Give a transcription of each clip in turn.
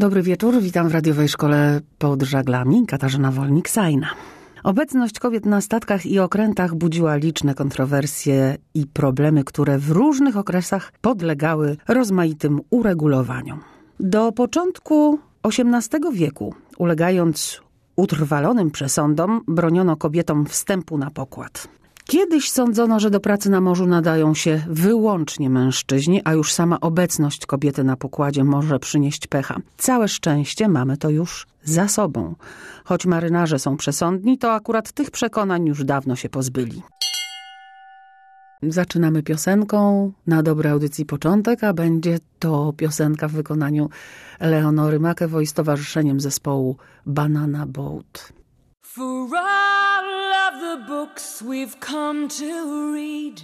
Dobry wieczór, witam w radiowej szkole pod żaglami, Katarzyna Wolnik-Sajna. Obecność kobiet na statkach i okrętach budziła liczne kontrowersje i problemy, które w różnych okresach podlegały rozmaitym uregulowaniom. Do początku XVIII wieku, ulegając utrwalonym przesądom, broniono kobietom wstępu na pokład. Kiedyś sądzono, że do pracy na morzu nadają się wyłącznie mężczyźni, a już sama obecność kobiety na pokładzie może przynieść pecha. Całe szczęście mamy to już za sobą. Choć marynarze są przesądni, to akurat tych przekonań już dawno się pozbyli. Zaczynamy piosenką na dobrej audycji początek, a będzie to piosenka w wykonaniu Leonory Makewoy z towarzyszeniem zespołu Banana Boat. The books we've come to read,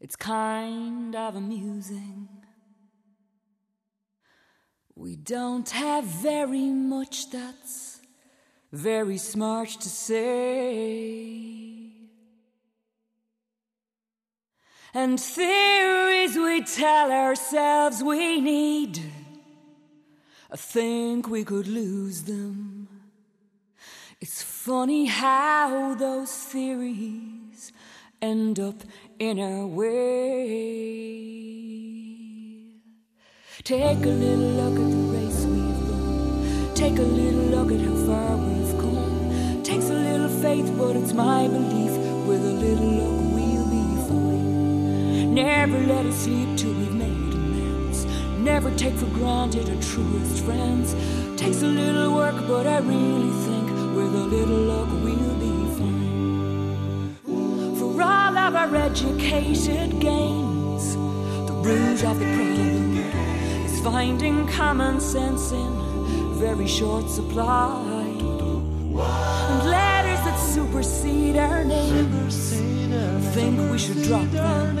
it's kind of amusing. We don't have very much that's very smart to say. And theories we tell ourselves we need, I think we could lose them. Funny how those theories end up in our way. Take a little look at the race we've run. Take a little look at how far we've come. Takes a little faith, but it's my belief with a little luck we'll be fine. Never let it sleep till we've made amends. Never take for granted our truest friends. Takes a little work, but I really think with a little luck we'll be fine. For all of our educated gains, the root of the problem is finding common sense in very short supply. And letters that supersede our names, think we should drop them.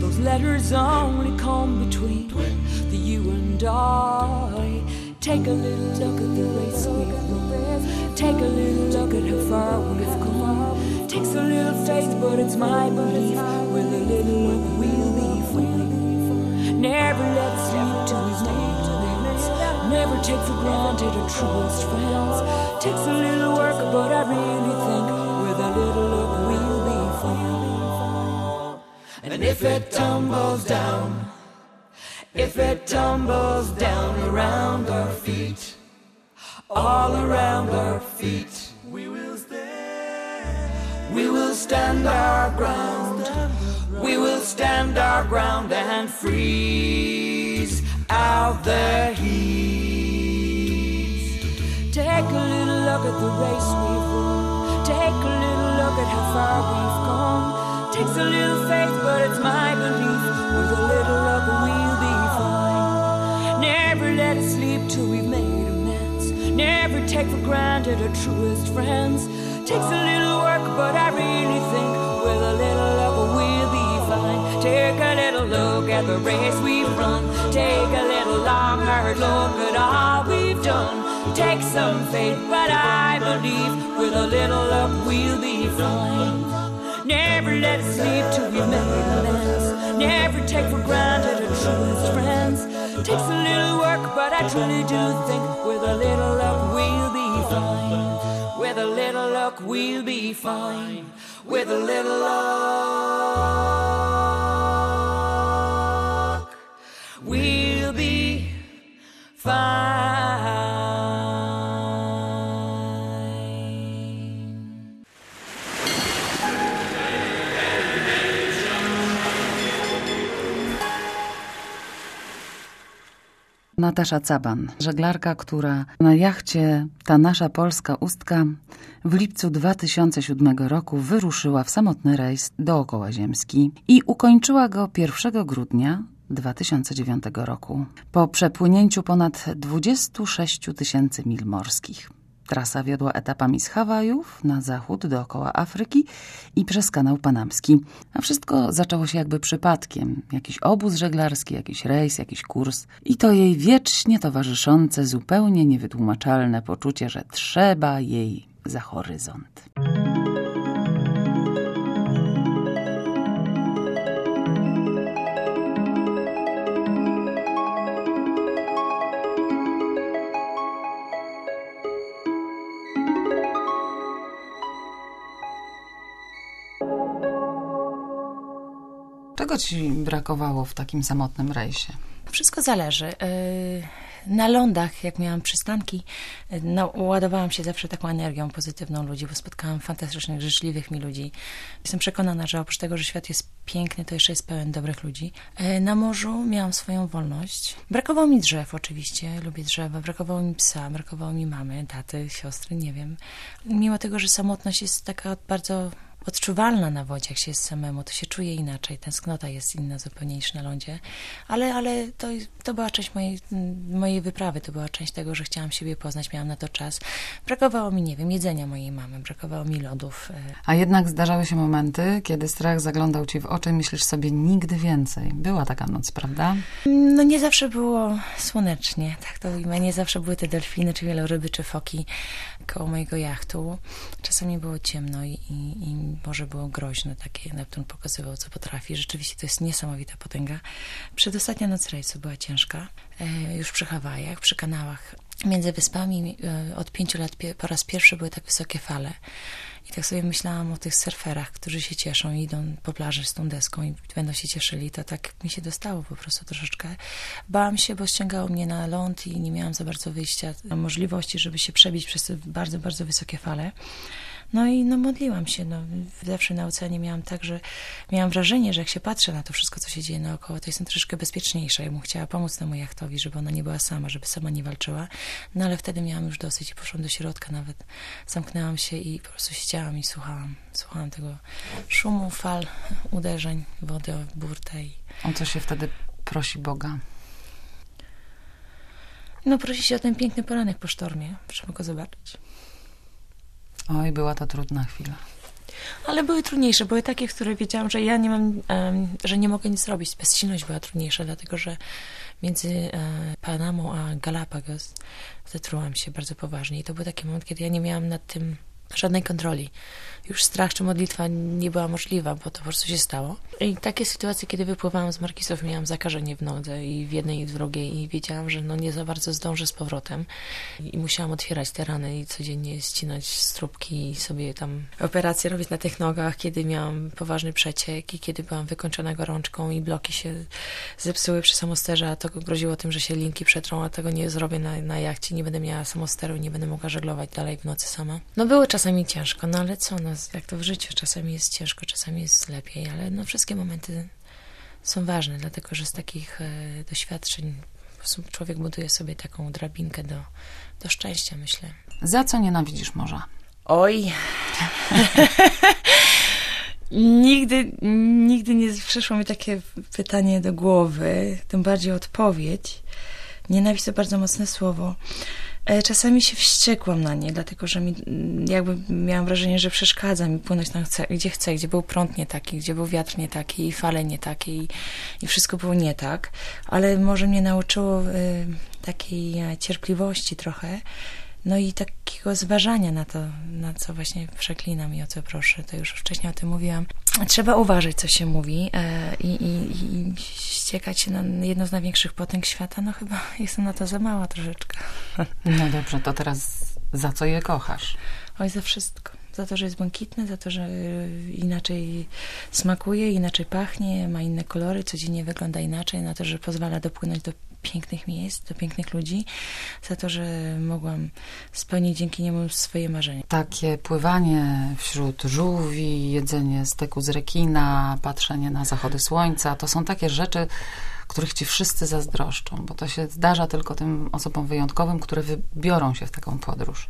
Those letters only come between the you and I. Take a little look at the race we've run. Take a little look at how far we've come. Takes a little faith, but it's my belief. With a little luck, we'll be fine. Never let sleep we've made amends. Never take for granted our truest friends. Takes a little work, but I really think with a little luck, we'll be fine. And if it tumbles down, if it tumbles down around our feet, all around our feet, we will stand. We will stand our ground. We will stand our ground and freeze out the heat. Take a little look at the race we've run. Take a little look at how far we've come. Takes a little faith, but it's my belief. With a little luck. Never let it sleep till we've made amends. Never take for granted our truest friends. Takes a little work, but I really think with a little luck, we'll be fine. Take a little look at the race we've run. Take a little long, hard look at all we've done. Take some faith, but I believe with a little luck, we'll be fine. Never let it sleep till we've made amends. Never take for granted our truest friends. Takes a little work, but I truly do think with a little luck we'll be fine. With a little luck we'll be fine. With a little luck we'll be fine. Natasza Caban, żeglarka, która na jachcie Ta nasza polska ustka w lipcu 2007 roku wyruszyła w samotny rejs dookoła Ziemski i ukończyła go 1 grudnia 2009 roku po przepłynięciu ponad 26 tysięcy mil morskich. Trasa wiodła etapami z Hawajów na zachód dookoła Afryki i przez kanał panamski. A wszystko zaczęło się jakby przypadkiem. Jakiś obóz żeglarski, jakiś rejs, jakiś kurs. I to jej wiecznie towarzyszące, zupełnie niewytłumaczalne poczucie, że trzeba jej za horyzont. Czego ci brakowało w takim samotnym rejsie? Wszystko zależy. Y, na lądach, jak miałam przystanki, y, no, ładowałam się zawsze taką energią pozytywną ludzi, bo spotkałam fantastycznych, życzliwych mi ludzi. Jestem przekonana, że oprócz tego, że świat jest piękny, to jeszcze jest pełen dobrych ludzi. Y, na morzu miałam swoją wolność. Brakowało mi drzew oczywiście, lubię drzewa, brakowało mi psa, brakowało mi mamy, taty, siostry, nie wiem. Mimo tego, że samotność jest taka bardzo odczuwalna na wodzie, jak się jest samemu, to się czuje inaczej, tęsknota jest inna zupełnie niż na lądzie, ale, ale to, to była część mojej, mojej wyprawy, to była część tego, że chciałam siebie poznać, miałam na to czas. Brakowało mi, nie wiem, jedzenia mojej mamy, brakowało mi lodów. E. A jednak zdarzały się momenty, kiedy strach zaglądał ci w oczy i myślisz sobie nigdy więcej. Była taka noc, prawda? No nie zawsze było słonecznie, tak to ujmę, nie zawsze były te delfiny, czy wieloryby, czy foki koło mojego jachtu. Czasami było ciemno i, i, i może było groźne, takie Neptun pokazywał, co potrafi. Rzeczywiście to jest niesamowita potęga. Przedostatnia noc rejsu była ciężka, e, już przy Hawajach, przy kanałach. Między wyspami e, od pięciu lat po raz pierwszy były tak wysokie fale. I tak sobie myślałam o tych surferach, którzy się cieszą i idą po plaży z tą deską i będą się cieszyli. To tak mi się dostało po prostu troszeczkę. Bałam się, bo ściągało mnie na ląd i nie miałam za bardzo wyjścia, możliwości, żeby się przebić przez te bardzo, bardzo wysokie fale. No i no, modliłam się. No. Zawsze na oceanie miałam tak, że miałam wrażenie, że jak się patrzę na to wszystko, co się dzieje naokoło, to jestem troszeczkę bezpieczniejsza. Ja bym chciała pomóc temu jachtowi, żeby ona nie była sama, żeby sama nie walczyła. No ale wtedy miałam już dosyć i poszłam do środka nawet. Zamknęłam się i po prostu siedziałam i słuchałam. Słuchałam tego szumu, fal, uderzeń, wody o burtę. I... O co się wtedy prosi Boga? No prosi się o ten piękny poranek po sztormie, żeby go zobaczyć. Oj, była to trudna chwila. Ale były trudniejsze, były takie, w które wiedziałam, że ja nie mam, że nie mogę nic zrobić. Bezsilność była trudniejsza, dlatego że między e, Panamą a Galapagos zatrułam się bardzo poważnie. I to był taki moment, kiedy ja nie miałam nad tym żadnej kontroli. Już strach czy modlitwa nie była możliwa, bo to po prostu się stało. I takie sytuacje, kiedy wypływałam z markisów, miałam zakażenie w nodze i w jednej i w drugiej i wiedziałam, że no nie za bardzo zdążę z powrotem. I musiałam otwierać te rany i codziennie ścinać strubki i sobie tam operacje robić na tych nogach, kiedy miałam poważny przeciek i kiedy byłam wykończona gorączką i bloki się zepsuły przy samosterze, a to groziło tym, że się linki przetrą, a tego nie zrobię na, na jachcie, nie będę miała samosteru nie będę mogła żeglować dalej w nocy sama. No były czasami ciężko, no ale co, no jak to w życiu, czasami jest ciężko, czasami jest lepiej, ale no wszystkie momenty są ważne, dlatego że z takich e, doświadczeń człowiek buduje sobie taką drabinkę do, do szczęścia, myślę. Za co nienawidzisz morza? Oj. nigdy, nigdy nie przyszło mi takie pytanie do głowy, tym bardziej odpowiedź. Nienawiść to bardzo mocne słowo. E, czasami się wściekłam na nie, dlatego że mi, mm, jakby miałam wrażenie, że przeszkadza mi płynąć tam, gdzie chcę, gdzie był prąd nie taki, gdzie był wiatr nie taki i fale nie takie i, i wszystko było nie tak. Ale może mnie nauczyło y, takiej e, cierpliwości trochę no i takiego zważania na to, na co właśnie przeklinam i o co proszę, to już wcześniej o tym mówiłam. Trzeba uważać, co się mówi e, i, i, i ściekać się na jedno z największych potęg świata. No chyba jestem na to za mała troszeczkę. No dobrze, to teraz za co je kochasz? Oj, za wszystko. Za to, że jest błękitne, za to, że inaczej smakuje, inaczej pachnie, ma inne kolory, codziennie wygląda inaczej, na to, że pozwala dopłynąć do pięknych miejsc, do pięknych ludzi, za to, że mogłam spełnić dzięki niemu swoje marzenia. Takie pływanie wśród żółwi, jedzenie steku z rekina, patrzenie na zachody słońca, to są takie rzeczy, których ci wszyscy zazdroszczą, bo to się zdarza tylko tym osobom wyjątkowym, które wybiorą się w taką podróż.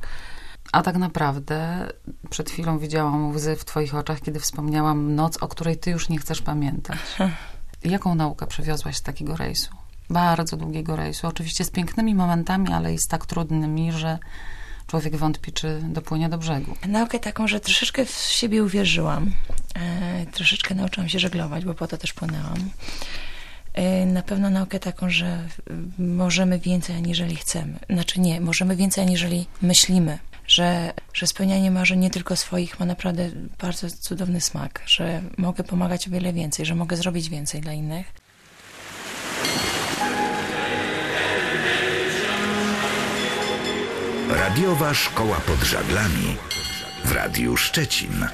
A tak naprawdę przed chwilą widziałam łzy w twoich oczach, kiedy wspomniałam noc, o której ty już nie chcesz pamiętać. Jaką naukę przywiozłaś z takiego rejsu? Bardzo długiego rejsu. Oczywiście z pięknymi momentami, ale i z tak trudnymi, że człowiek wątpi, czy dopłynie do brzegu. Naukę taką, że troszeczkę w siebie uwierzyłam. E, troszeczkę nauczyłam się żeglować, bo po to też płynęłam. E, na pewno naukę taką, że możemy więcej, aniżeli chcemy. Znaczy nie, możemy więcej, aniżeli myślimy. Że, że spełnianie marzeń nie tylko swoich ma naprawdę bardzo cudowny smak, że mogę pomagać o wiele więcej, że mogę zrobić więcej dla innych. Radiowa Szkoła pod Żaglami w Radiu Szczecin.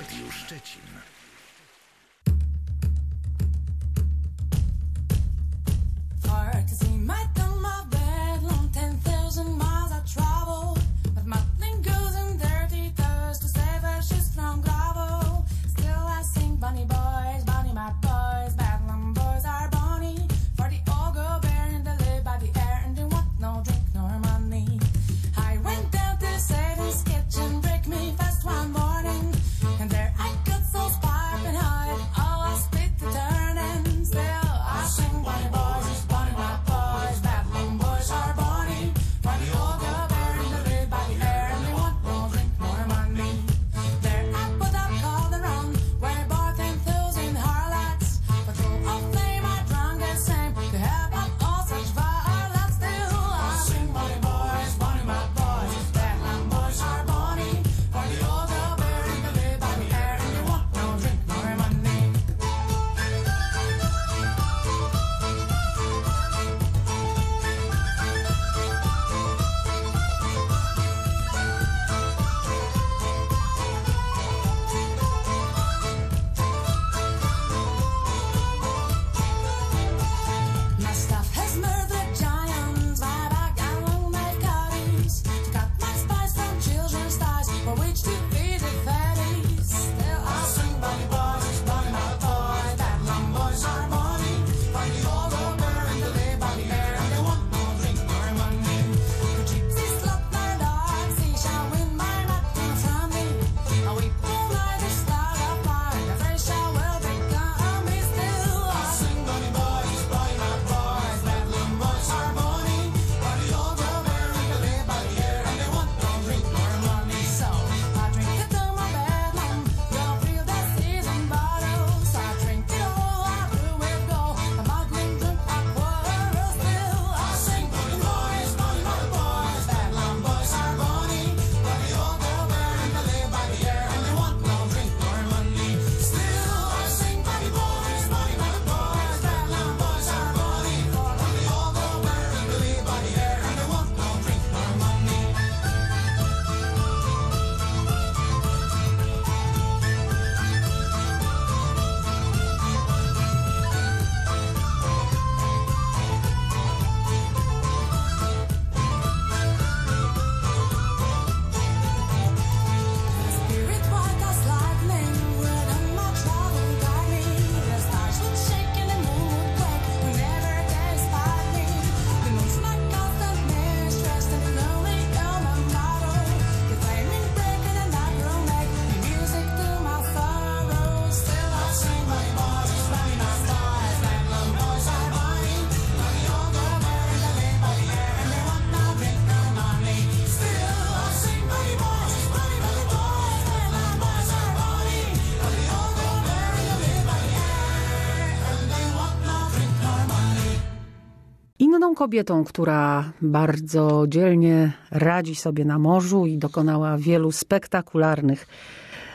Kobietą, która bardzo dzielnie radzi sobie na morzu i dokonała wielu spektakularnych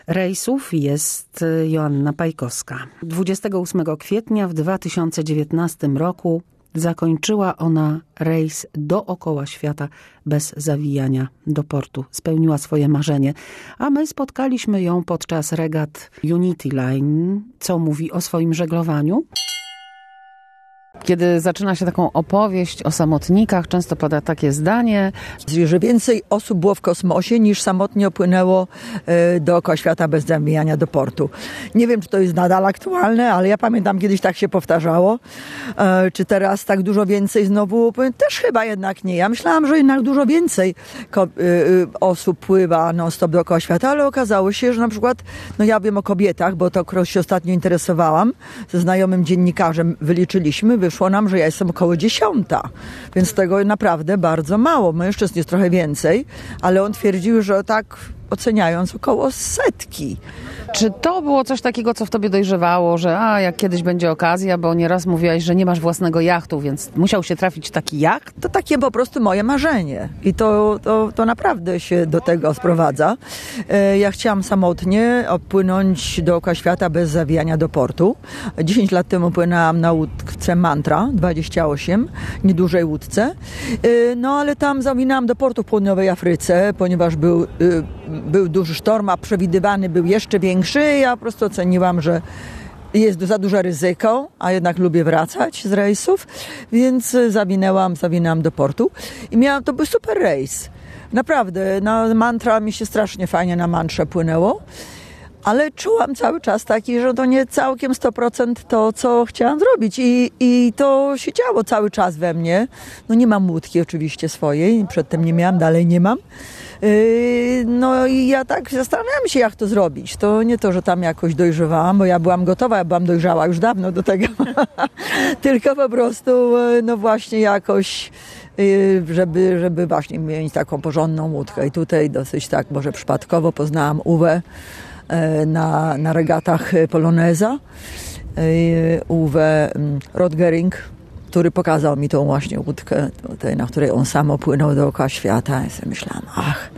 rejsów jest Joanna Pajkowska. 28 kwietnia w 2019 roku zakończyła ona rejs dookoła świata bez zawijania do portu. Spełniła swoje marzenie, a my spotkaliśmy ją podczas regat Unity Line, co mówi o swoim żeglowaniu. Kiedy zaczyna się taką opowieść o samotnikach, często pada takie zdanie, że więcej osób było w kosmosie niż samotnie opłynęło e, dookoła świata bez zawijania do portu. Nie wiem, czy to jest nadal aktualne, ale ja pamiętam kiedyś tak się powtarzało. E, czy teraz tak dużo więcej znowu? Też chyba jednak nie. Ja myślałam, że jednak dużo więcej e, osób pływa non-stop dookoła świata, ale okazało się, że na przykład, no ja wiem o kobietach, bo to się ostatnio interesowałam, ze znajomym dziennikarzem wyliczyliśmy, wyszło nam, że ja jestem około dziesiąta, więc tego naprawdę bardzo mało. Mężczyzn jest trochę więcej, ale on twierdził, że tak oceniając około setki. Czy to było coś takiego, co w tobie dojrzewało, że a, jak kiedyś będzie okazja, bo nieraz mówiłaś, że nie masz własnego jachtu, więc musiał się trafić taki jacht? To takie po prostu moje marzenie i to, to, to naprawdę się do tego sprowadza. E, ja chciałam samotnie opłynąć dookoła świata bez zawijania do portu. 10 lat temu płynęłam na łódce Mantra 28, niedużej łódce. E, no ale tam zawinęłam do portu w południowej Afryce, ponieważ był, e, był duży sztorm, a przewidywany był jeszcze większy. Ja po prostu oceniłam, że jest za duże ryzyko, a jednak lubię wracać z rejsów, więc zawinęłam, zawinęłam do portu i miałam, to był super rejs. Naprawdę, na mantra mi się strasznie fajnie na mantrze płynęło, ale czułam cały czas taki, że to nie całkiem 100% to, co chciałam zrobić i, i to się działo cały czas we mnie. No nie mam łódki oczywiście swojej, przedtem nie miałam, dalej nie mam. Yy, no i ja tak zastanawiałam się, jak to zrobić. To nie to, że tam jakoś dojrzewałam, bo ja byłam gotowa, ja byłam dojrzała już dawno do tego. Tylko po prostu, e, no właśnie jakoś yy, żeby, żeby właśnie mieć taką porządną łódkę. I tutaj dosyć tak może przypadkowo poznałam Uwe e, na, na regatach Poloneza. Uwe mm, Rodgering, który pokazał mi tą właśnie łódkę, tutaj, na której on sam opłynął dookoła świata. I sobie myślałam, ach,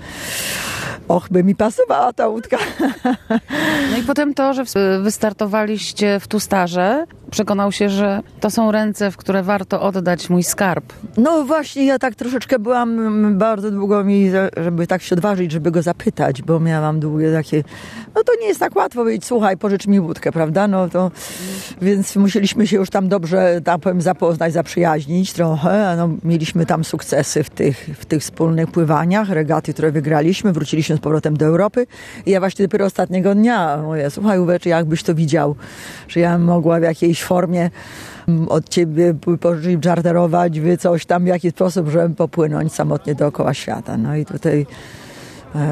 och, by mi pasowała ta łódka. No i potem to, że wystartowaliście w Tustarze, przekonał się, że to są ręce, w które warto oddać mój skarb. No właśnie, ja tak troszeczkę byłam, bardzo długo mi, żeby tak się odważyć, żeby go zapytać, bo miałam długie takie, no to nie jest tak łatwo powiedzieć, słuchaj, pożycz mi łódkę, prawda? No to, więc musieliśmy się już tam dobrze, tak powiem, zapoznać, zaprzyjaźnić trochę. No, mieliśmy tam sukcesy w tych, w tych wspólnych pływaniach, regaty, które wygraliśmy, wróciliśmy z powrotem do Europy i ja właśnie dopiero ostatniego dnia mówię, słuchaj Uwe, czy jakbyś to widział, że ja mogła w jakiejś formie mm, od ciebie pożyczyć, czarterować, wy coś tam, w jaki sposób, żeby popłynąć samotnie dookoła świata. No i tutaj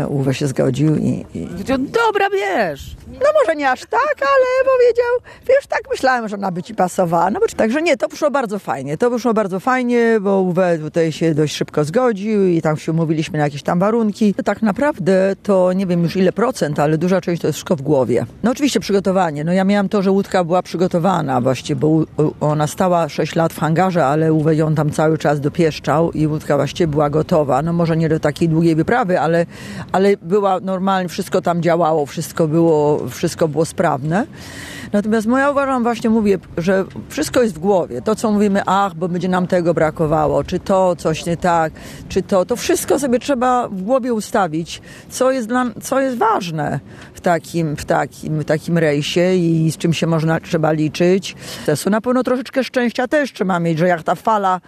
Uwe się zgodził i... i... Dobra, wiesz! No może nie aż tak, ale powiedział, wiesz, tak myślałem, że ona by ci pasowała. No bo, także nie, to wyszło bardzo fajnie. To wyszło bardzo fajnie, bo Uwe tutaj się dość szybko zgodził i tam się umówiliśmy na jakieś tam warunki. Tak naprawdę to nie wiem już ile procent, ale duża część to jest wszystko w głowie. No oczywiście przygotowanie. No ja miałam to, że łódka była przygotowana właściwie, bo ona stała 6 lat w hangarze, ale Uwe ją tam cały czas dopieszczał i łódka właściwie była gotowa. No może nie do takiej długiej wyprawy, ale, ale była normalnie, wszystko tam działało, wszystko było wszystko było sprawne. Natomiast ja uważam, właśnie mówię, że wszystko jest w głowie. To, co mówimy, ach, bo będzie nam tego brakowało, czy to, coś nie tak, czy to, to wszystko sobie trzeba w głowie ustawić, co jest, dla, co jest ważne takim, w takim, w takim rejsie i z czym się można, trzeba liczyć. To na pewno troszeczkę szczęścia też trzeba mieć, że jak ta fala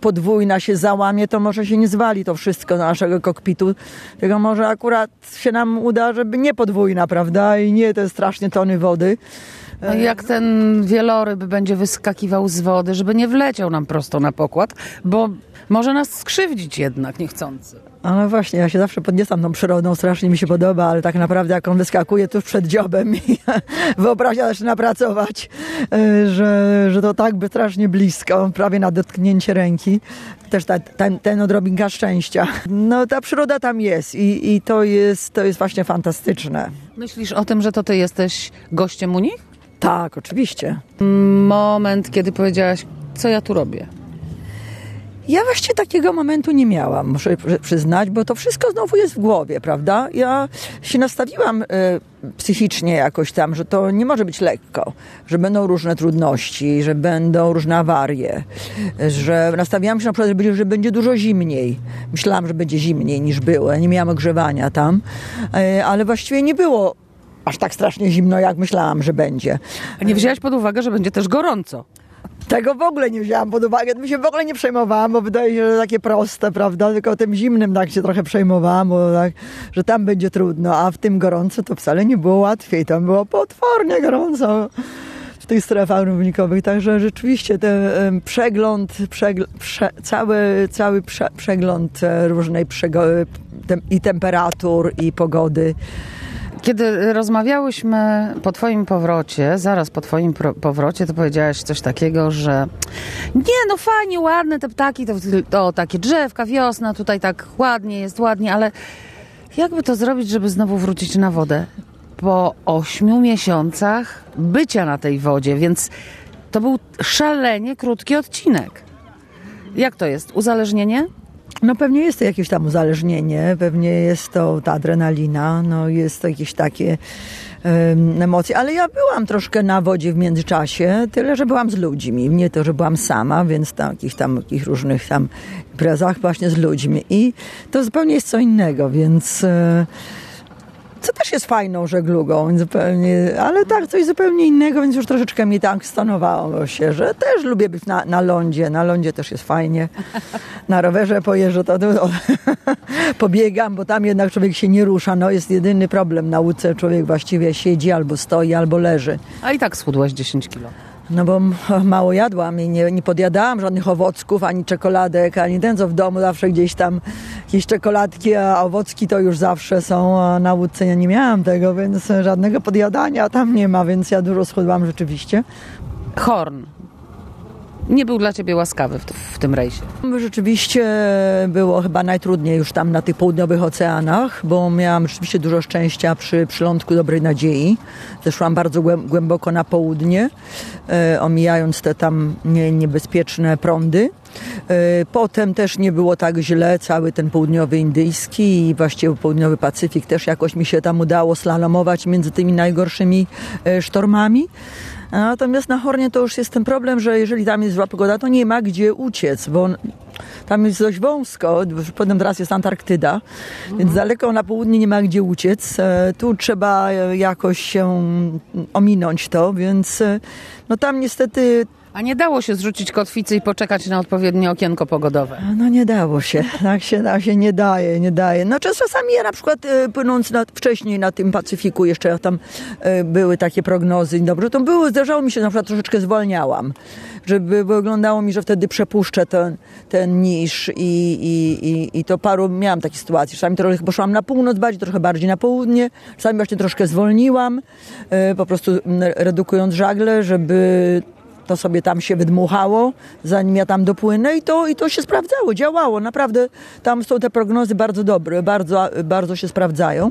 podwójna się załamie, to może się nie zwali to wszystko do naszego kokpitu, tylko może akurat się nam uda, żeby nie podwójna, prawda, i nie te strasznie tony wody. No jak ten wieloryb będzie wyskakiwał z wody, żeby nie wleciał nam prosto na pokład, bo może nas skrzywdzić jednak niechcący. A no właśnie, ja się zawsze podniosam tą przyrodą, strasznie mi się podoba, ale tak naprawdę jak on wyskakuje tuż przed dziobem i wyobraźnia zaczyna pracować, e, że, że to tak by strasznie blisko, prawie na dotknięcie ręki. Też ta, ten, ten odrobinka szczęścia. No ta przyroda tam jest i, i to, jest, to jest właśnie fantastyczne. Myślisz o tym, że to ty jesteś gościem u nich? Tak, oczywiście. Moment, kiedy powiedziałaś, co ja tu robię? Ja właściwie takiego momentu nie miałam, muszę przyznać, bo to wszystko znowu jest w głowie, prawda? Ja się nastawiłam y, psychicznie jakoś tam, że to nie może być lekko, że będą różne trudności, że będą różne awarie, że nastawiałam się na przykład, że będzie, dużo zimniej. Myślałam, że będzie zimniej niż było. Nie miałam ogrzewania tam, y, ale właściwie nie było aż tak strasznie zimno, jak myślałam, że będzie. A nie wzięłaś pod uwagę, że będzie też gorąco? Tego w ogóle nie wzięłam pod uwagę, mi się w ogóle nie przejmowałam, bo wydaje się, że takie proste, prawda? Tylko o tym zimnym tak się trochę przejmowałam, bo tak, że tam będzie trudno, a w tym gorąco to wcale nie było łatwiej, tam było potwornie gorąco w tych strefach równikowych, także rzeczywiście ten przegląd, przegl prze, cały, cały prze, przegląd e, różnej tem i temperatur i pogody kiedy rozmawiałyśmy po Twoim powrocie, zaraz po Twoim powrocie, to powiedziałaś coś takiego, że nie, no fajnie, ładne te ptaki, to, to takie drzewka, wiosna, tutaj tak ładnie jest, ładnie, ale jakby to zrobić, żeby znowu wrócić na wodę? Po ośmiu miesiącach bycia na tej wodzie, więc to był szalenie krótki odcinek. Jak to jest? Uzależnienie? No pewnie jest to jakieś tam uzależnienie, pewnie jest to ta adrenalina, no jest to jakieś takie um, emocje, ale ja byłam troszkę na wodzie w międzyczasie, tyle, że byłam z ludźmi, nie to, że byłam sama, więc tam takich różnych tam imprezach właśnie z ludźmi. I to zupełnie jest co innego, więc... E, co też jest fajną żeglugą, zupełnie, ale tak, coś zupełnie innego, więc już troszeczkę mi tak stanowało się, że też lubię być na, na lądzie. Na lądzie też jest fajnie. Na rowerze pojeżdżę, to, to, to pobiegam, bo tam jednak człowiek się nie rusza. No jest jedyny problem na łódce. Człowiek właściwie siedzi albo stoi, albo leży. A i tak schudłaś 10 kilo. No bo mało jadłam i nie, nie podjadałam żadnych owocków, ani czekoladek, ani ten co w domu zawsze gdzieś tam jakieś czekoladki, a owocki to już zawsze są, a na łódce ja nie miałam tego, więc żadnego podjadania tam nie ma, więc ja dużo schudłam rzeczywiście. Horn nie był dla ciebie łaskawy w, w, tym rejsie? Rzeczywiście było chyba najtrudniej już tam na tych południowych oceanach, bo miałam rzeczywiście dużo szczęścia przy przylądku Dobrej Nadziei. Zeszłam bardzo głęboko na południe, e, omijając te tam nie, niebezpieczne prądy. E, potem też nie było tak źle, cały ten południowy indyjski i właściwie południowy Pacyfik też jakoś mi się tam udało slalomować między tymi najgorszymi e, sztormami. Natomiast na Hornie to już jest ten problem, że jeżeli tam jest zła pogoda, to nie ma gdzie uciec, bo tam jest dość wąsko, potem teraz jest Antarktyda, mhm. więc daleko na południe nie ma gdzie uciec. E, tu trzeba jakoś się ominąć to, więc e, no tam niestety a nie dało się zrzucić kotwicy i poczekać na odpowiednie okienko pogodowe? No nie dało się. Tak się, tak się nie daje, nie daje. No czasami ja na przykład e, płynąc na, wcześniej na tym Pacyfiku, jeszcze tam e, były takie prognozy, dobrze, to było, zdarzało mi się, na przykład troszeczkę zwolniałam, żeby wyglądało mi, że wtedy przepuszczę ten, ten niż i, i, i, i to paru, miałam takie sytuacje. Czasami trochę poszłam na północ bardziej, trochę bardziej na południe, czasami właśnie troszkę zwolniłam, e, po prostu redukując żagle, żeby to sobie tam się wydmuchało, zanim ja tam dopłynę i to, i to się sprawdzało, działało. Naprawdę tam są te prognozy bardzo dobre, bardzo, bardzo się sprawdzają.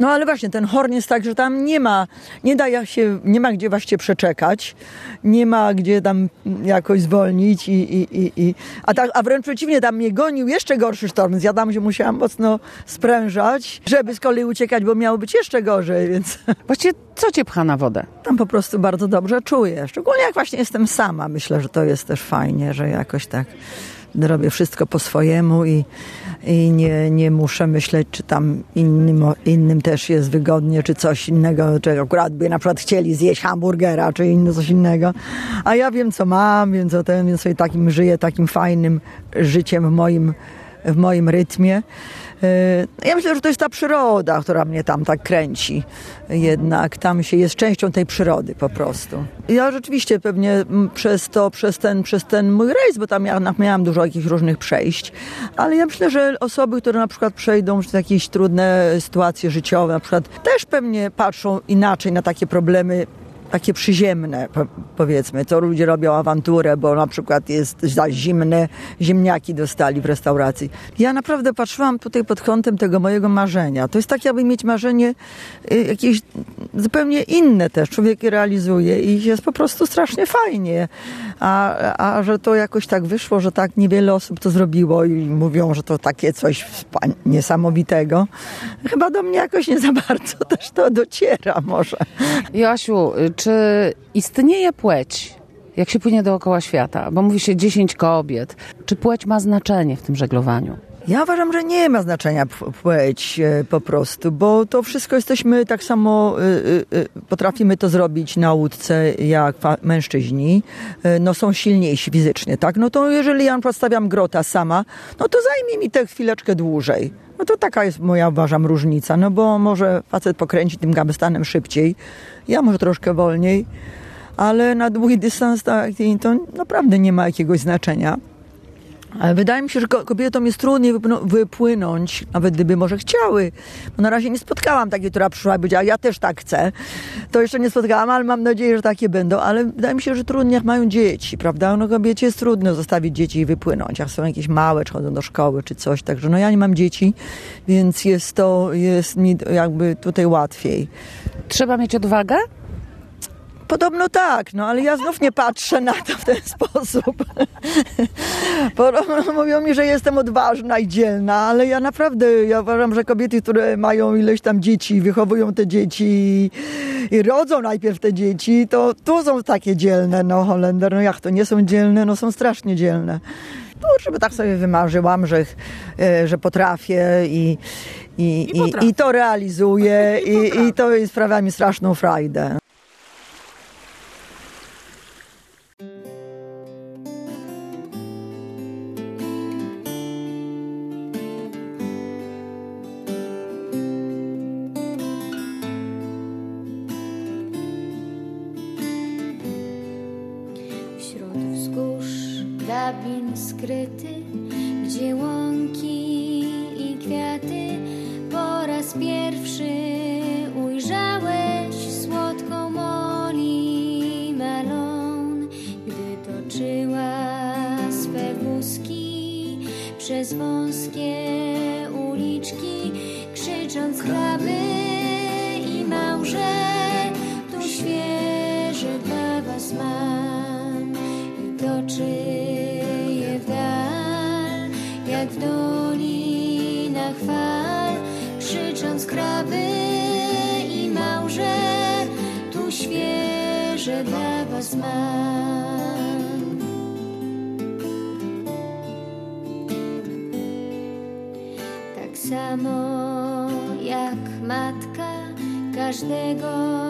No ale właśnie ten horn jest tak, że tam nie ma, nie da się, nie ma gdzie właśnie przeczekać, nie ma gdzie tam jakoś zwolnić i, i, i, i a, tak, a wręcz przeciwnie, tam mnie gonił jeszcze gorszy sztorm, więc ja tam się musiałam mocno sprężać, żeby z kolei uciekać, bo miało być jeszcze gorzej, więc... Właściwie co cię pcha na wodę? Tam po prostu bardzo dobrze czuję, szczególnie jak właśnie jestem sama, myślę, że to jest też fajnie, że jakoś tak robię wszystko po swojemu i, i nie, nie muszę myśleć, czy tam innym, innym też jest wygodnie, czy coś innego, czy akurat by na przykład chcieli zjeść hamburgera, czy inne coś innego. A ja wiem, co mam, wiem, co ten, więc sobie takim żyję, takim fajnym życiem moim, w moim rytmie. E, ja myślę, że to jest ta przyroda, która mnie tam tak kręci. Jednak tam się jest częścią tej przyrody po prostu. Ja rzeczywiście pewnie przez to, przez ten, przez ten mój rejs, bo tam ja miałam dużo jakichś różnych przejść, ale ja myślę, że osoby, które na przykład przejdą przez jakieś trudne sytuacje życiowe, na przykład też pewnie patrzą inaczej na takie problemy takie przyziemne, po, powiedzmy. To ludzie robią awanturę, bo na przykład jest za zimne, ziemniaki dostali w restauracji. Ja naprawdę patrzyłam tutaj pod kątem tego mojego marzenia. To jest tak, jakby mieć marzenie y, jakieś zupełnie inne też. Człowiek je realizuje i jest po prostu strasznie fajnie. A, a że to jakoś tak wyszło, że tak niewiele osób to zrobiło i mówią, że to takie coś niesamowitego. Chyba do mnie jakoś nie za bardzo też to dociera może. Joasiu, czy istnieje płeć, jak się płynie dookoła świata? Bo mówi się 10 kobiet. Czy płeć ma znaczenie w tym żeglowaniu? Ja uważam, że nie ma znaczenia płeć e, po prostu, bo to wszystko jesteśmy tak samo, e, e, potrafimy to zrobić na łódce jak mężczyźni, no są silniejsi fizycznie, tak? No to jeżeli ja podstawiam grota sama, no to zajmie mi tę chwileczkę dłużej. No to taka jest moja, uważam, różnica, no bo może facet pokręci tym gabestanem szybciej, ja może troszkę wolniej, ale na długi dystans tak, to naprawdę nie ma jakiegoś znaczenia. Wydaje mi się, że kobietom jest trudniej wypłynąć, nawet gdyby może chciały. Bo na razie nie spotkałam takiej, która przyszła i powiedziała, ja też tak chcę. To jeszcze nie spotkałam, ale mam nadzieję, że takie będą. Ale wydaje mi się, że trudniej jak mają dzieci, prawda? No kobiecie jest trudno zostawić dzieci i wypłynąć. Jak są jakieś małe, czy chodzą do szkoły, czy coś. Także no ja nie mam dzieci, więc jest to, jest mi jakby tutaj łatwiej. Trzeba mieć odwagę? Podobno tak, no ale ja znów nie patrzę na to w ten sposób. Podobno mówią mi, że jestem odważna i dzielna, ale ja naprawdę, ja uważam, że kobiety, które mają ileś tam dzieci, wychowują te dzieci i, i rodzą najpierw te dzieci, to tu są takie dzielne, no Holender, no jak to nie są dzielne, no są strasznie dzielne. No, żeby tak sobie wymarzyłam, że, e, że potrafię i, i, I, i, i to realizuję i, i to sprawia mi straszną frajdę. jak w dolinach fal, krzycząc krawy i małże, tu świeże dla was mam. Tak samo jak matka każdego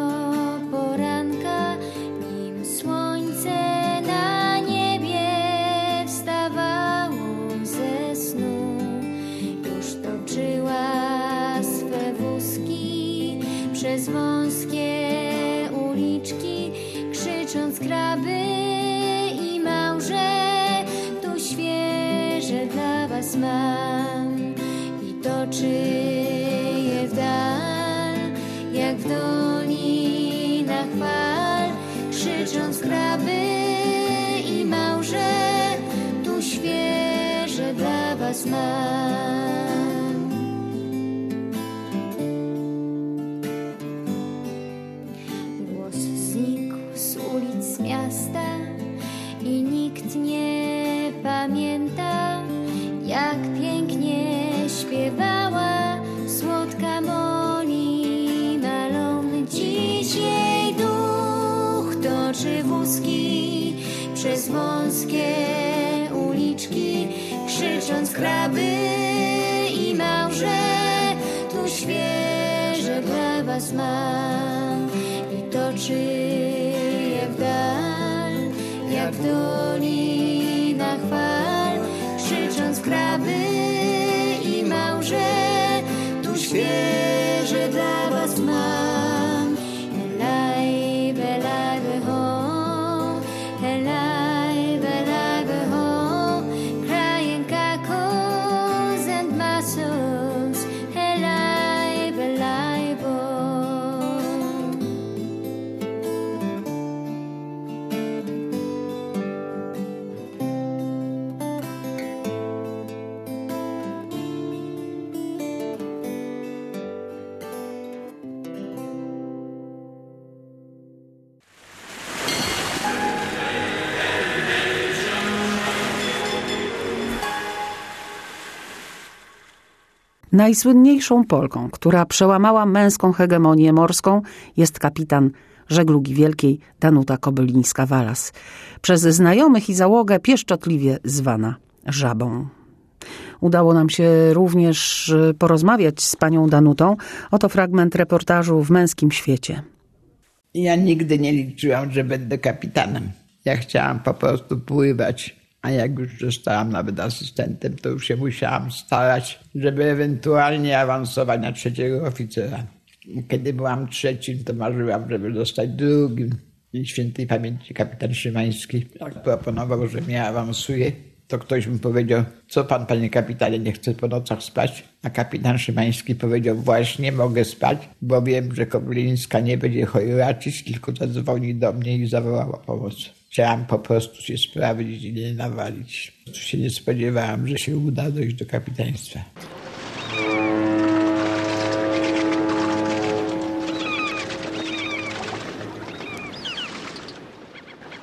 kraby i małże, tu świeże dla was mam i toczy je w dal, jak dol. Najsłynniejszą Polką, która przełamała męską hegemonię morską, jest kapitan żeglugi wielkiej Danuta Kobylińska-Walas, przez znajomych i załogę pieszczotliwie zwana Żabą. Udało nam się również y, porozmawiać z panią Danutą. Oto fragment reportażu w Męskim Świecie. Ja nigdy nie liczyłam, że będę kapitanem. Ja chciałam po prostu pływać, a jak już zostałam nawet asystentem, to już się musiałam starać, żeby ewentualnie awansować na trzeciego oficera. Kiedy byłam trzecim, to marzyłam, żeby zostać drugim. I świętej pamięci kapitan Szymański jak proponował, że mnie awansuje to ktoś mi powiedział, co pan, panie kapitanie, nie chce po nocach spać? A kapitan Szymański powiedział, właśnie mogę spać, bo wiem, że Koblińska nie będzie chojraczyć, tylko zadzwoni do mnie i zawołała pomoc. Chciałam po prostu się sprawdzić i nie nawalić. Się nie spodziewałam, że się uda dojść do kapitaństwa.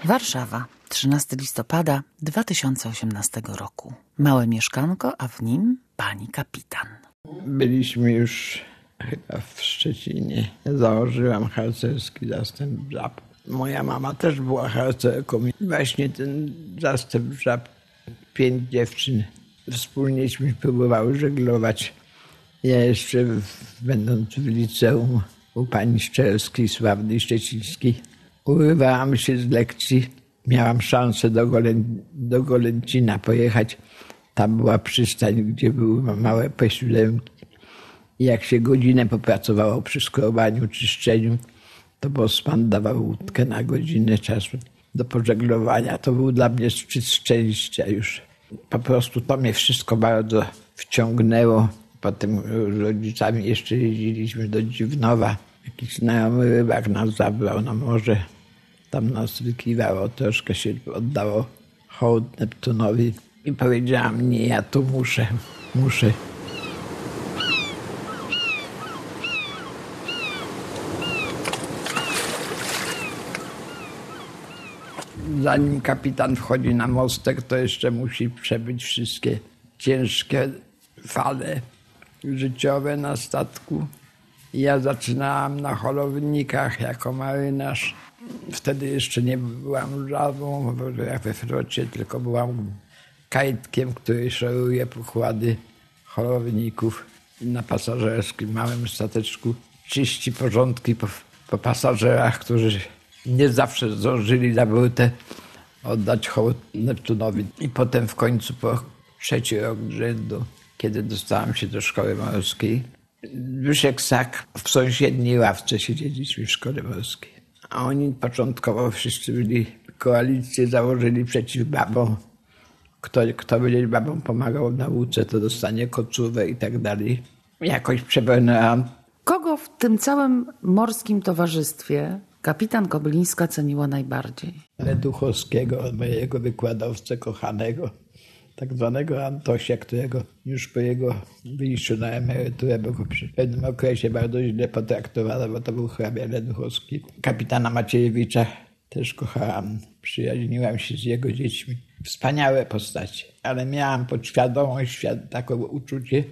Warszawa, 13 listopada 2018 roku. Małe mieszkanko, a w nim pani kapitan. Byliśmy już chyba w Szczecinie. Założyłam harcerski zastęp żab. Moja mama też była harcerką. Właśnie ten zastęp żab, pięć dziewczyn, wspólnieśmy próbowały żeglować. Ja jeszcze będąc w liceum u pani Szczelskiej, sławnej szczecińskiej, urywałam się z lekcji. Miałam szansę do, Golę, do Golęcina pojechać. Tam była przystań, gdzie były małe posiłki. Jak się godzinę popracowało przy skrobaniu, czyszczeniu, to bosman dawał łódkę na godzinę czasu do pożeglowania. To był dla mnie szczyt szczęścia już. Po prostu to mnie wszystko bardzo wciągnęło. Potem rodzicami jeszcze jeździliśmy do Dziwnowa. Jakiś znajomy rybak nas zabrał na morze. Tam nas wykiwało, troszkę się oddało hołd Neptunowi. I powiedziałam, nie, ja tu muszę, muszę. Zanim kapitan wchodzi na mostek, to jeszcze musi przebyć wszystkie ciężkie fale życiowe na statku. Ja zaczynałam na holownikach jako marynarz. Wtedy jeszcze nie byłam żadną jak we flocie, tylko byłam kajtkiem, który szoruje pokłady holowników na pasażerskim małym stateczku. Czyści porządki po, po pasażerach, którzy nie zawsze zdążyli na brutę oddać hołd Neptunowi. I potem w końcu po trzeci rok rzędu, kiedy dostałam się do szkoły morskiej, Zbyszek Sak w sąsiedniej ławce siedzieliśmy w szkole morskiej. A oni początkowo wszyscy byli, koalicję założyli przeciw babom. Kto, kto będzie babom pomagał w nauce, to dostanie kocówę i tak dalej. Jakoś przebrnęłam. Kogo w tym całym morskim towarzystwie kapitan Kobylińska ceniła najbardziej? Leduchowskiego, mojego wykładowcę kochanego, tak zwanego Antosia, którego już po jego wyjściu na emeryturę, bo przy pewnym okresie bardzo źle potraktowano, bo to był hrabia Leduchowski. Kapitana Maciejewicza też kochałam, przyjaźniłam się z jego dziećmi. Wspaniałe postacie, ale miałam podświadomość, takie uczucie,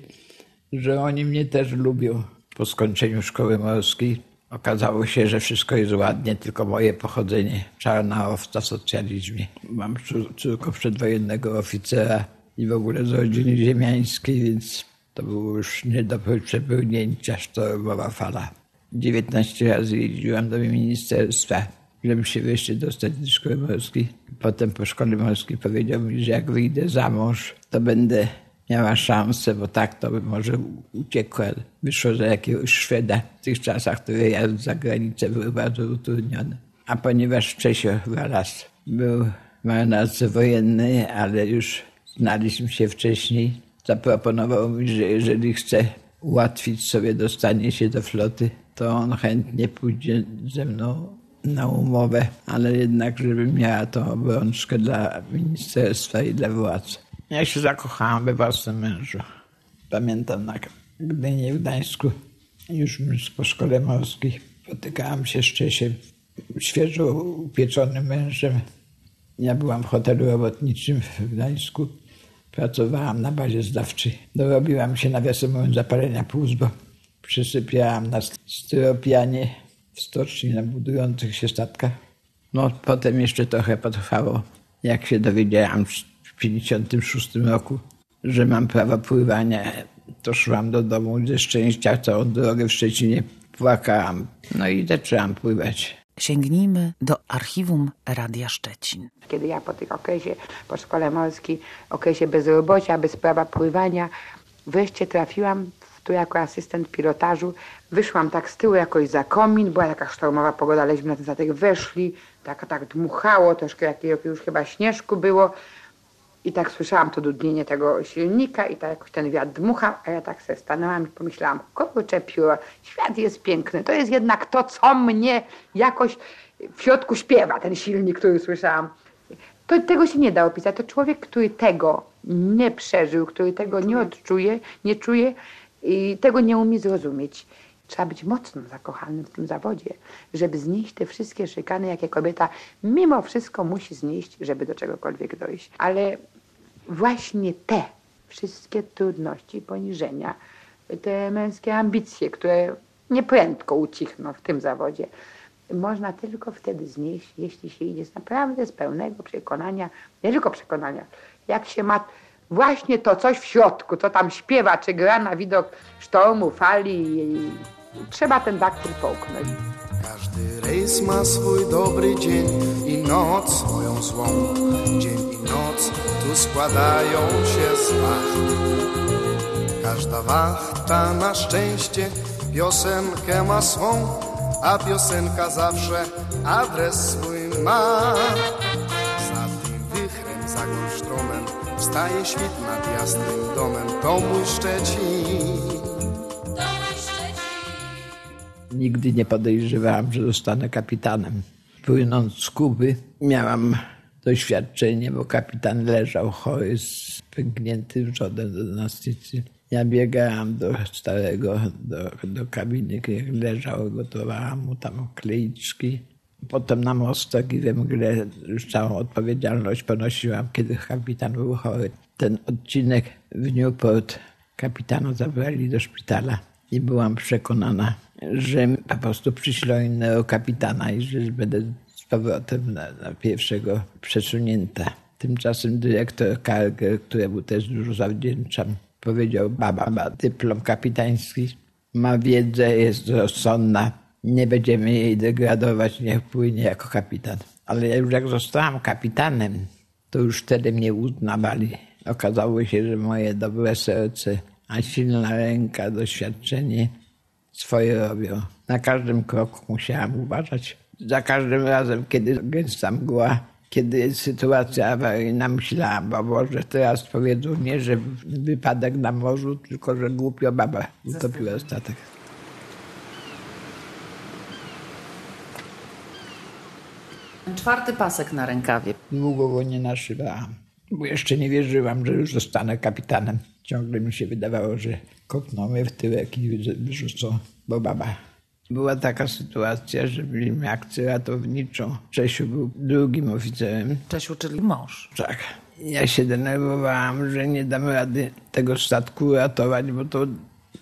że oni mnie też lubią. Po skończeniu szkoły morskiej okazało się, że wszystko jest ładnie, tylko moje pochodzenie, czarna owca w socjalizmie. Mam córkę przedwojennego oficera i w ogóle z rodziny ziemiańskiej, więc to było już nie do przepełnięcia sztormowa fala. 19 razy jeździłam do ministerstwa, żeby się wreszcie dostać do szkoły morskiej. Potem po szkole morskiej powiedział mi, że jak wyjdę za mąż, to będę miała szansę, bo tak to by może uciekła. Wyszło, że jakiegoś Szweda w tych czasach, które ja za granicę były bardzo utrudnione. A ponieważ Czesio Walas był marynarce wojennej, ale już znaliśmy się wcześniej, zaproponował mi, że jeżeli chce ułatwić sobie dostanie się do floty, to on chętnie pójdzie ze mną na umowę, ale jednak, żebym miała tą obrączkę dla ministerstwa i dla władz. Ja się zakochałam we własnym mężu. Pamiętam na Gdyni w Gdańsku, już po szkole morskiej, spotykałam się z Czesiem, świeżo upieczonym mężem. Ja byłam w hotelu robotniczym w Gdańsku. Pracowałam na bazie zdawczej. Dorobiłam się, nawiasem mówiąc, zapalenia płuc, bo przysypiałam na styropianie w stoczni na budujących się statkach. No potem jeszcze trochę potrwało, jak się dowiedziałam w 56 roku, że mam prawo pływania, to szłam do domu ze szczęścia całą drogę w Szczecinie. Płakałam, no i zaczęłam pływać. Sięgnijmy do archiwum Radia Szczecin. Kiedy ja po tym okresie, po szkole morskiej, okresie bezrobocia, bez prawa pływania, wreszcie trafiłam tu jako asystent pilotażu. Wyszłam tak z tyłu jakoś za komin, była taka sztormowa pogoda, aleśmy na ten statek weszli, tak, tak dmuchało, troszkę jakiegoś już chyba śnieżku było. I tak słyszałam to dudnienie tego silnika i tak jakoś ten wiatr dmuchał, a ja tak sobie stanęłam i pomyślałam, kurczę pióro, świat jest piękny, to jest jednak to, co mnie jakoś w środku śpiewa, ten silnik, który słyszałam. To, tego się nie da opisać. To człowiek, który tego nie przeżył, który tego nie odczuje, nie czuje i tego nie umie zrozumieć. Trzeba być mocno zakochanym w tym zawodzie, żeby znieść te wszystkie szykany, jakie kobieta mimo wszystko musi znieść, żeby do czegokolwiek dojść. Ale właśnie te wszystkie trudności, poniżenia, te męskie ambicje, które nieprędko ucichną w tym zawodzie, można tylko wtedy znieść, jeśli się idzie naprawdę z pełnego przekonania, nie tylko przekonania, jak się ma właśnie to coś w środku, co tam śpiewa, czy gra na widok sztormu, fali i trzeba ten daktyl połknąć. Każdy rejs ma swój dobry dzień i noc swoją złą. Dzień i noc tu składają się z wacht. Każda wachta na szczęście piosenkę ma swą, a piosenka zawsze adres swój ma. Za tym wychrem, za Golsztromem wstaje świt nad jasnym domem. To mój Szczecin. Nigdy nie podejrzewałam, że zostanę kapitanem. Płynąc z Kuby miałam doświadczenie, bo kapitan leżał chory z pękniętym przodem do nastycy. Ja biegałam do starego, do, do kabiny, jak leżał, gotowałam mu tam kleiczki. Potem na mostek i we mgle już całą odpowiedzialność ponosiłam, kiedy kapitan był chory. Ten odcinek w Newport kapitana zabrali do szpitala i byłam przekonana, że po prostu przyślą innego kapitana i że będę z powrotem na, na pierwszego przesunięta. Tymczasem dyrektor Karger, któremu też dużo zawdzięczam, powiedział, baba ma dyplom kapitański, ma wiedzę, jest rozsądna, nie będziemy jej degradować, niech płynie jako kapitan. Ale już jak zostałam kapitanem, to już wtedy mnie uznawali. Okazało się, że moje dobre serce, a silna ręka, doświadczenie swoje robią. Na każdym kroku musiałam uważać. Za każdym razem, kiedy gęsta mgła, kiedy sytuacja awaryjna, myślałam, bo może teraz powiedzą nie, że wypadek na morzu, tylko że głupio baba utopiła statek. Czwarty pasek na rękawie. Długo go nie naszywałam, bo jeszcze nie wierzyłam, że już zostanę kapitanem. Ciągle mi się wydawało, że kopną mnie w tyłek i wyrzucą, bo baba. Była taka sytuacja, że mieliśmy akcję ratowniczą. Czesiu był drugim oficerem. Czesiu, czyli mąż. Tak. Ja się denerwowałam, że nie dam rady tego statku ratować, bo to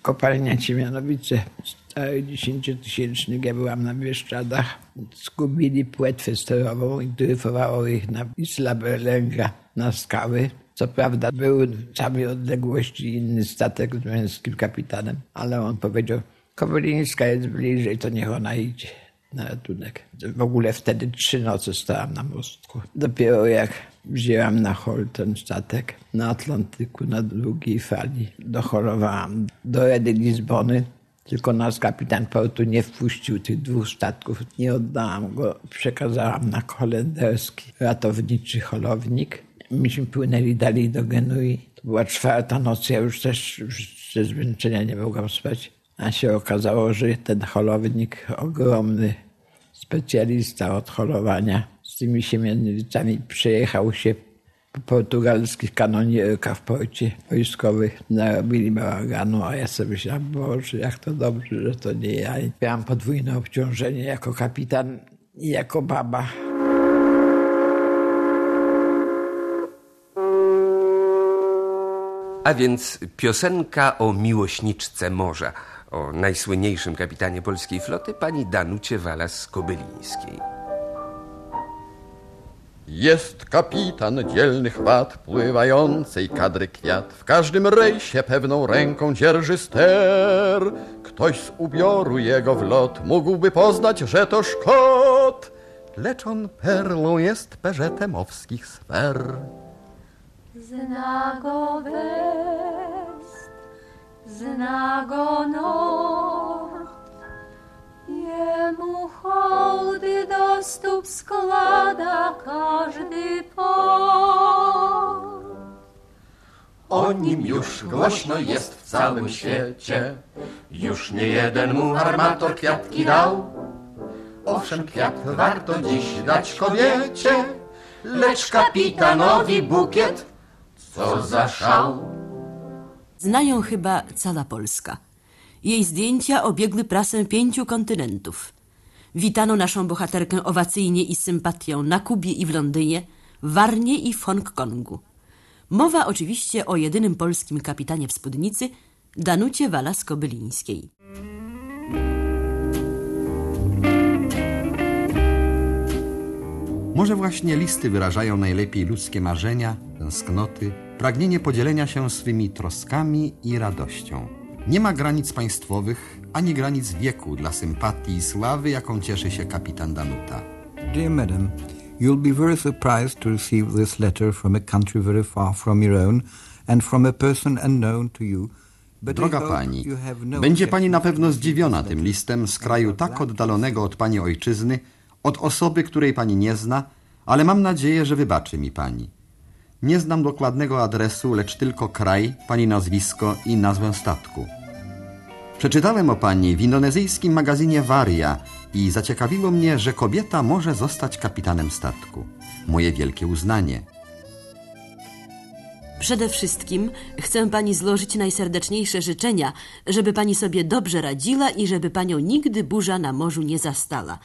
kopalnia Ciemianowice, stary dziesięciotysięcznik. Ja byłam na Bieszczadach. Zgubili płetwę sterową i dryfowało ich na Isla Berlenga na skały. Co prawda był w samej odległości inny statek z męskim kapitanem, ale on powiedział, Kowalińska jest bliżej, to niech ona idzie na ratunek. W ogóle wtedy trzy noce stałam na mostku. Dopiero jak wzięłam na hol ten statek na Atlantyku, na drugiej fali, dochorowałam do Redy Lizbony. Tylko nas kapitan portu nie wpuścił tych dwóch statków. Nie oddałam go, przekazałam na holenderski ratowniczy holownik. Myśmy płynęli dalej do Genui. To była czwarta noc, ja już też już ze zmęczenia nie mogłam spać. A się okazało, że ten holownik, ogromny specjalista od holowania, z tymi siemiennicami przejechał się po portugalskich kanonierkach w porcie wojskowych. Narobili bałaganu, a ja sobie myślałam, Boże, jak to dobrze, że to nie ja. Miałam podwójne obciążenie jako kapitan i jako baba. A więc piosenka o miłośniczce morza, o najsłynniejszym kapitanie polskiej floty, pani Danucie Walas-Kobylińskiej. Jest kapitan dzielnych wad pływającej kadry kwiat. W każdym rejsie pewną ręką dzierży ster. Ktoś z ubioru jego w lot mógłby poznać, że to Szkot. Lecz on perlą jest peżetemowskich sfer. Zna go west, zna go nord, Jemu hołdy do stóp składa każdy port. O nim już głośno jest w całym świecie. Już nie jeden mu armator kwiatki dał. Owszem, kwiat warto dziś dać kobiecie, lecz kapitanowi bukiet, co za szał. Znają chyba cała Polska. Jej zdjęcia obiegły prasę pięciu kontynentów. Witano naszą bohaterkę owacyjnie i z sympatią na Kubie i w Londynie, w Warnie i w Hongkongu. Mowa oczywiście o jedynym polskim kapitanie w spódnicy, Danucie Walas-Kobylińskiej. Może właśnie listy wyrażają najlepiej ludzkie marzenia, tęsknoty, pragnienie podzielenia się swymi troskami i radością. Nie ma granic państwowych, ani granic wieku dla sympatii i sławy, jaką cieszy się kapitan Danuta. Dear Madam, you'll be very surprised to receive this letter from a country very far from your own and from a person unknown to you. Droga pani, no będzie pani na pewno zdziwiona tym listem z kraju tak oddalonego od pani ojczyzny, od osoby, której pani nie zna, ale mam nadzieję, że wybaczy mi pani. Nie znam dokładnego adresu, lecz tylko kraj, pani nazwisko i nazwę statku. Przeczytałem o pani w indonezyjskim magazynie Varia i zaciekawiło mnie, że kobieta może zostać kapitanem statku. Moje wielkie uznanie. Przede wszystkim chcę pani złożyć najserdeczniejsze życzenia, żeby pani sobie dobrze radziła i żeby panią nigdy burza na morzu nie zastała.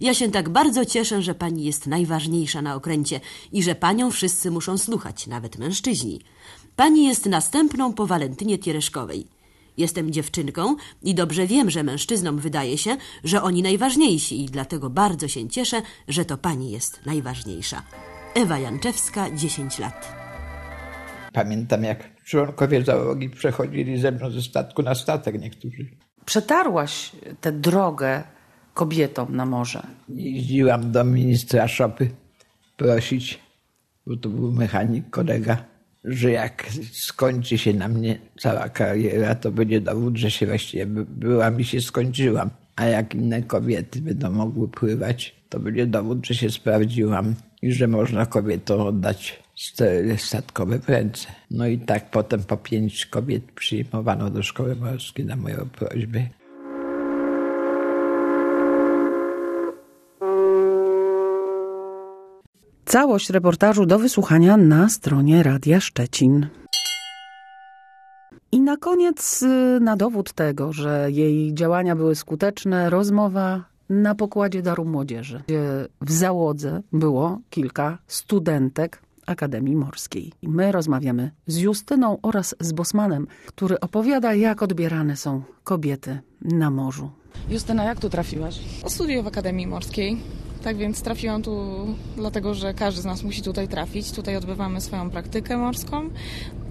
Ja się tak bardzo cieszę, że pani jest najważniejsza na okręcie i że panią wszyscy muszą słuchać, nawet mężczyźni. Pani jest następną po Walentynie Tiereszkowej. Jestem dziewczynką i dobrze wiem, że mężczyznom wydaje się, że oni najważniejsi i dlatego bardzo się cieszę, że to pani jest najważniejsza. Ewa Janczewska, 10 lat. Pamiętam, jak członkowie załogi przechodzili ze mną ze statku na statek niektórzy. Przetarłaś tę drogę kobietom na morze. Jeździłam do ministra szopy prosić, bo to był mechanik, kolega, że jak skończy się na mnie cała kariera, to będzie dowód, że się właściwie by- byłam i się skończyłam. A jak inne kobiety będą mogły pływać, to będzie dowód, że się sprawdziłam i że można kobietom oddać steryle statkowe w ręce. No i tak potem po pięć kobiet przyjmowano do szkoły morskiej na moją prośbę. Całość reportażu do wysłuchania na stronie Radia Szczecin. I na koniec, y, na dowód tego, że jej działania były skuteczne, rozmowa na pokładzie Daru Młodzieży, gdzie w załodze było kilka studentek Akademii Morskiej. My rozmawiamy z Justyną oraz z Bosmanem, który opowiada, jak odbierane są kobiety na morzu. Justyna, jak tu trafiłaś? Studiuję w Akademii Morskiej. Tak więc trafiłam tu dlatego, że każdy z nas musi tutaj trafić. Tutaj odbywamy swoją praktykę morską.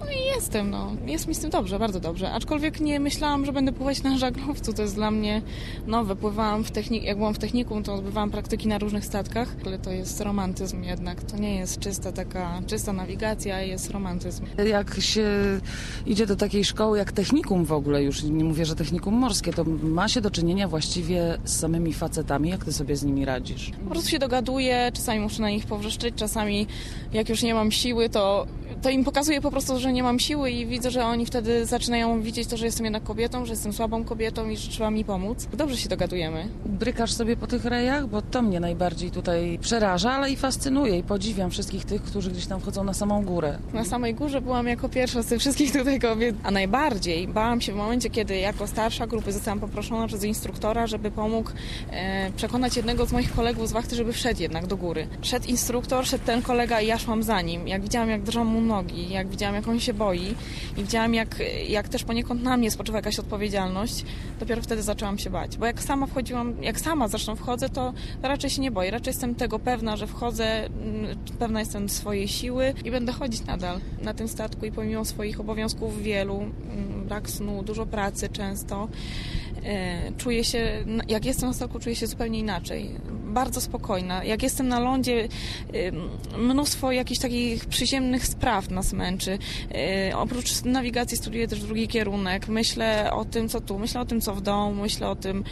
No i jestem, no. Jest mi z tym dobrze, bardzo dobrze. Aczkolwiek nie myślałam, że będę pływać na żaglowcu. To jest dla mnie nowe. Pływałam w techniku, jak byłam w technikum, to odbywałam praktyki na różnych statkach, ale to jest romantyzm jednak. To nie jest czysta taka, czysta nawigacja, jest romantyzm. Jak się idzie do takiej szkoły jak technikum w ogóle, już nie mówię, że technikum morskie, to ma się do czynienia właściwie z samymi facetami. Jak ty sobie z nimi radzisz? Po prostu się dogaduję, czasami muszę na nich powrzeszczyć, czasami jak już nie mam siły, to, to im pokazuję po prostu, że nie mam siły i widzę, że oni wtedy zaczynają widzieć to, że jestem jednak kobietą, że jestem słabą kobietą i że trzeba mi pomóc. Dobrze się dogadujemy. Brykasz sobie po tych rejach? Bo to mnie najbardziej tutaj przeraża, ale i fascynuje i podziwiam wszystkich tych, którzy gdzieś tam wchodzą na samą górę. Na samej górze byłam jako pierwsza z tych wszystkich tutaj kobiet, a najbardziej bałam się w momencie, kiedy jako starsza grupy zostałam poproszona przez instruktora, żeby pomógł e, przekonać jednego z moich kolegów z wachty, żeby wszedł jednak do góry. Szedł instruktor, szedł ten kolega i ja szłam za nim. Jak widziałam, jak drżą mu nogi, jak widziałam, jak on się boi i widziałam, jak, jak też poniekąd na mnie spoczywa jakaś odpowiedzialność, dopiero wtedy zaczęłam się bać. Bo jak sama wchodziłam, jak sama zresztą wchodzę, to raczej się nie boję. Raczej jestem tego pewna, że wchodzę, mm, pewna jestem swojej siły i będę chodzić nadal na tym statku i pomimo swoich obowiązków wielu, mm, brak snu, dużo pracy często, e, czuję się, jak jestem na statku, czuję się zupełnie inaczej. Bardzo spokojna. Jak jestem na lądzie, y, mnóstwo jakichś takich przyziemnych spraw nas męczy. Y, Oprócz nawigacji studiuję też drugi kierunek. Myślę o tym, co tu, myślę o tym, co w domu, myślę o tym,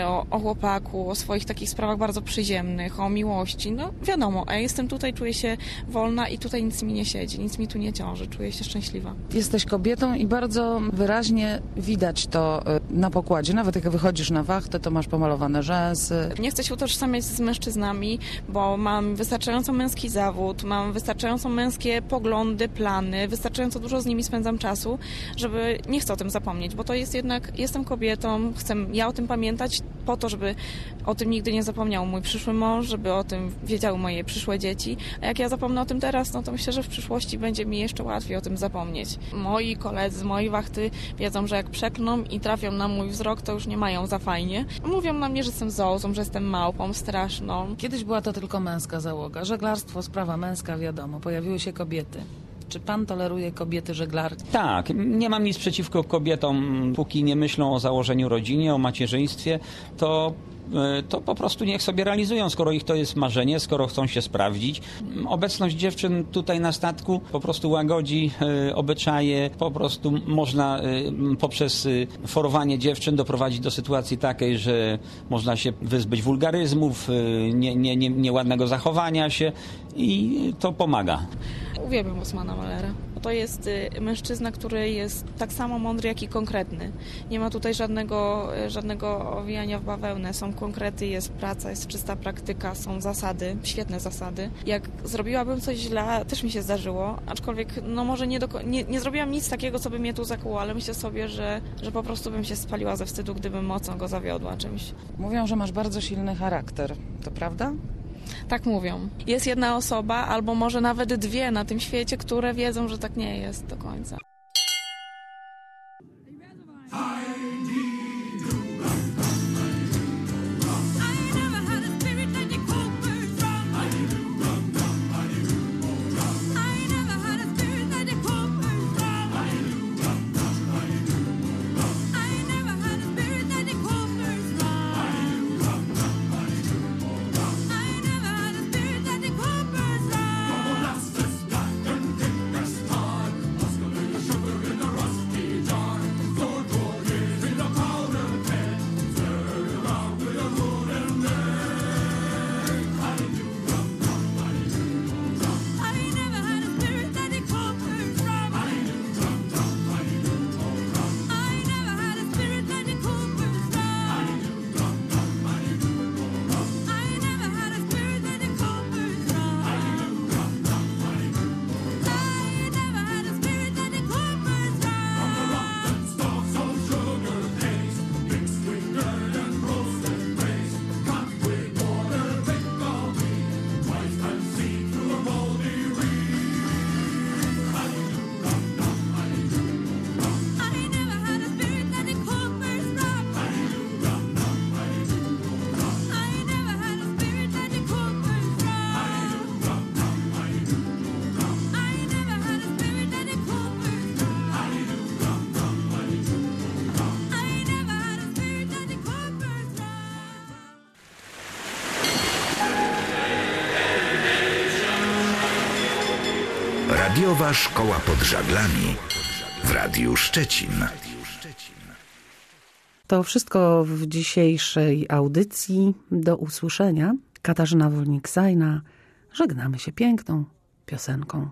y, o, o chłopaku, o swoich takich sprawach bardzo przyziemnych, o miłości. No wiadomo, a jestem tutaj, czuję się wolna i tutaj nic mi nie siedzi, nic mi tu nie ciąży, czuję się szczęśliwa. Jesteś kobietą i bardzo wyraźnie widać to na pokładzie. Nawet jak wychodzisz na wachtę, to masz pomalowane rzęsy. Nie chcę się utożsamiać z mężczyznami, bo mam wystarczająco męski zawód, mam wystarczająco męskie poglądy, plany, wystarczająco dużo z nimi spędzam czasu, żeby nie chcę o tym zapomnieć, bo to jest jednak, jestem kobietą, chcę ja o tym pamiętać po to, żeby o tym nigdy nie zapomniał mój przyszły mąż, żeby o tym wiedziały moje przyszłe dzieci. A jak ja zapomnę o tym teraz, no to myślę, że w przyszłości będzie mi jeszcze łatwiej o tym zapomnieć. Moi koledzy z mojej wachty wiedzą, że jak przeklną i trafią na mój wzrok, to już nie mają za fajnie. Mówią na mnie, że jestem zołzą, że jestem małpą straszną. Kiedyś była to tylko męska załoga. Żeglarstwo, sprawa męska, wiadomo. Pojawiły się kobiety. Czy pan toleruje kobiety żeglarki? Tak, nie mam nic przeciwko kobietom, póki nie myślą o założeniu rodziny, o macierzyństwie, to to po prostu niech sobie realizują, skoro ich to jest marzenie, skoro chcą się sprawdzić. Obecność dziewczyn tutaj na statku po prostu łagodzi e, obyczaje, po prostu można e, poprzez e, forowanie dziewczyn doprowadzić do sytuacji takiej, że można się wyzbyć wulgaryzmów, e, nie, nie, nie, nieładnego zachowania się i to pomaga. Uwielbiam Osmana Malera. To jest y, mężczyzna, który jest tak samo mądry, jak i konkretny. Nie ma tutaj żadnego, y, żadnego owijania w bawełnę. Są konkrety, jest praca, jest czysta praktyka, są zasady, świetne zasady. Jak zrobiłabym coś źle, też mi się zdarzyło, aczkolwiek no może nie, nie, nie zrobiłam nic takiego, co by mnie tu zakuło, ale myślę sobie, że, że po prostu bym się spaliła ze wstydu, gdybym mocno go zawiodła czymś. Mówią, że masz bardzo silny charakter. To prawda? Tak mówią. Jest jedna osoba, albo może nawet dwie na tym świecie, które wiedzą, że tak nie jest do końca. Radiowa Szkoła pod Żaglami w Radiu Szczecin. To wszystko w dzisiejszej audycji. Do usłyszenia. Katarzyna Wolnik-Sajna. Żegnamy się piękną piosenką.